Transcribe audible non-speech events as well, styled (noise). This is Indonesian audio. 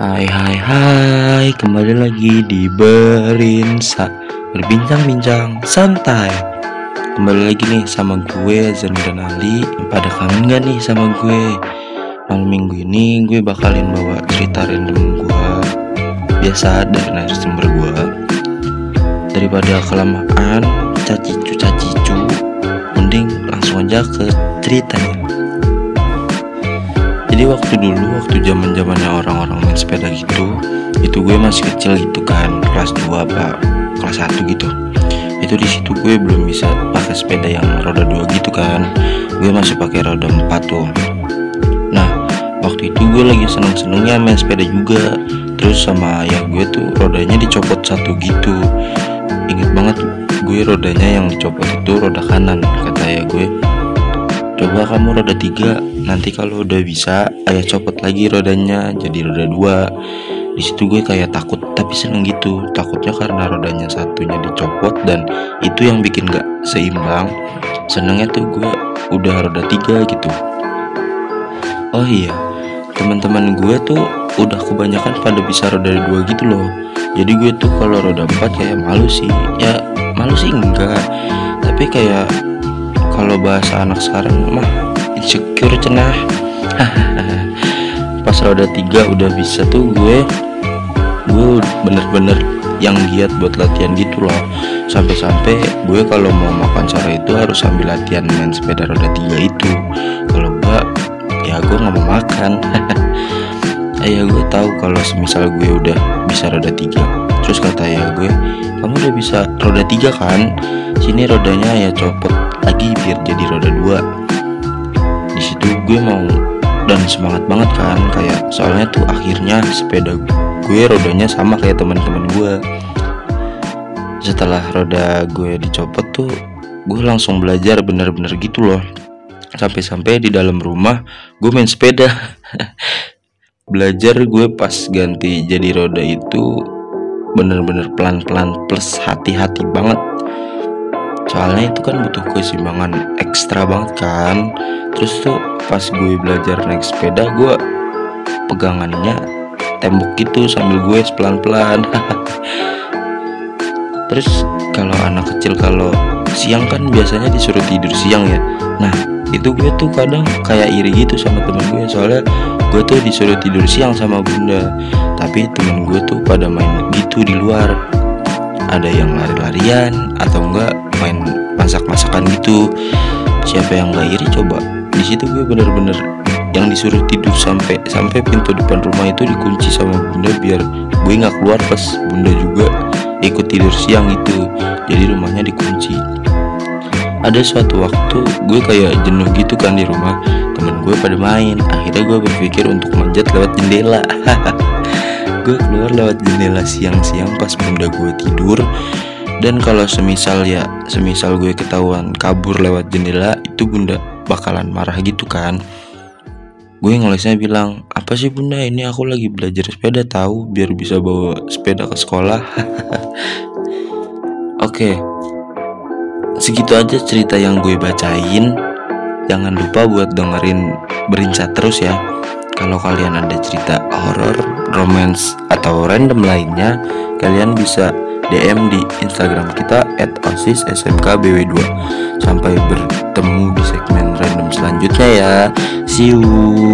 Hai hai hai Kembali lagi di Berinsa Berbincang-bincang santai. Kembali lagi nih sama gue Zen dan Ali Pada kangen gak nih sama gue? Malam minggu ini gue bakalin bawa cerita random gue Biasa dari narasumber gue Daripada kelamaan Cacicu-cacicu Mending langsung aja ke ceritanya waktu dulu waktu zaman zamannya orang-orang main sepeda gitu itu gue masih kecil gitu kan kelas 2 apa kelas 1 gitu. Itu di situ gue belum bisa pakai sepeda yang roda dua gitu kan. Gue masih pakai roda 4 tuh. Nah waktu itu gue lagi seneng-senengnya main sepeda juga. Terus sama ayah gue tuh rodanya dicopot satu gitu. Inget banget gue rodanya yang dicopot itu roda kanan kata ayah gue. Coba kamu roda tiga nanti kalau udah bisa ayah copot lagi rodanya jadi roda dua. Di situ gue kayak takut tapi seneng gitu. Takutnya karena rodanya satunya dicopot dan itu yang bikin gak seimbang. Senengnya tuh gue udah roda tiga gitu. Oh iya teman-teman gue tuh udah kebanyakan pada bisa roda dua gitu loh. Jadi gue tuh kalau roda empat kayak malu sih. Ya malu sih enggak. Tapi kayak kalau bahasa anak sekarang mah insecure cenah (laughs) pas roda tiga udah bisa tuh gue gue bener-bener yang giat buat latihan gitu loh. Sampai-sampai gue kalau mau makan sore itu harus sambil latihan main sepeda roda tiga itu. Kalau enggak ya gue nggak mau makan. (laughs) Ayah gue tahu kalau semisal gue udah bisa roda tiga. Terus kata ayah gue kamu udah bisa roda tiga kan? Sini rodanya ya copot lagi biar jadi roda dua. Di situ gue mau dan semangat banget kan kayak soalnya tuh akhirnya sepeda gue rodanya sama kayak teman-teman gue. Setelah roda gue dicopot tuh gue langsung belajar bener-bener gitu loh. Sampai-sampai di dalam rumah gue main sepeda. (laughs) Belajar gue pas ganti jadi roda itu bener-bener pelan-pelan plus hati-hati banget. Soalnya itu kan butuh keseimbangan ekstra banget kan terus tuh pas gue belajar naik sepeda gue pegangannya tembok gitu sambil gue pelan-pelan. (laughs) Terus kalau anak kecil kalau siang kan biasanya disuruh tidur siang ya. Nah itu gue tuh kadang kayak iri gitu sama temen gue. Soalnya gue tuh disuruh tidur siang sama bunda. Tapi temen gue tuh pada main gitu di luar. Ada yang lari-larian atau enggak main masak-masakan gitu. Siapa yang gak iri coba di situ gue bener-bener yang disuruh tidur sampai sampai pintu depan rumah itu dikunci sama bunda biar gue nggak keluar pas bunda juga ikut tidur siang itu. Jadi rumahnya dikunci. Ada suatu waktu gue kayak jenuh gitu kan di rumah. Temen gue pada main. Akhirnya gue berpikir untuk manjat lewat jendela. (laughs) Gue keluar lewat jendela siang-siang pas bunda gue tidur. Dan kalau semisal ya semisal gue ketahuan kabur lewat jendela itu bunda bakalan marah gitu kan. Gue ngelesnya bilang apa sih bunda? Ini aku lagi belajar sepeda tahu? Biar bisa bawa sepeda ke sekolah. (laughs) Oke. Segitu aja cerita yang gue bacain. Jangan lupa buat dengerin berinca terus ya. Kalau kalian ada cerita horor romance atau random lainnya kalian bisa DM di Instagram kita @osissmkbw2. Sampai bertemu. di selanjutnya ya. See you.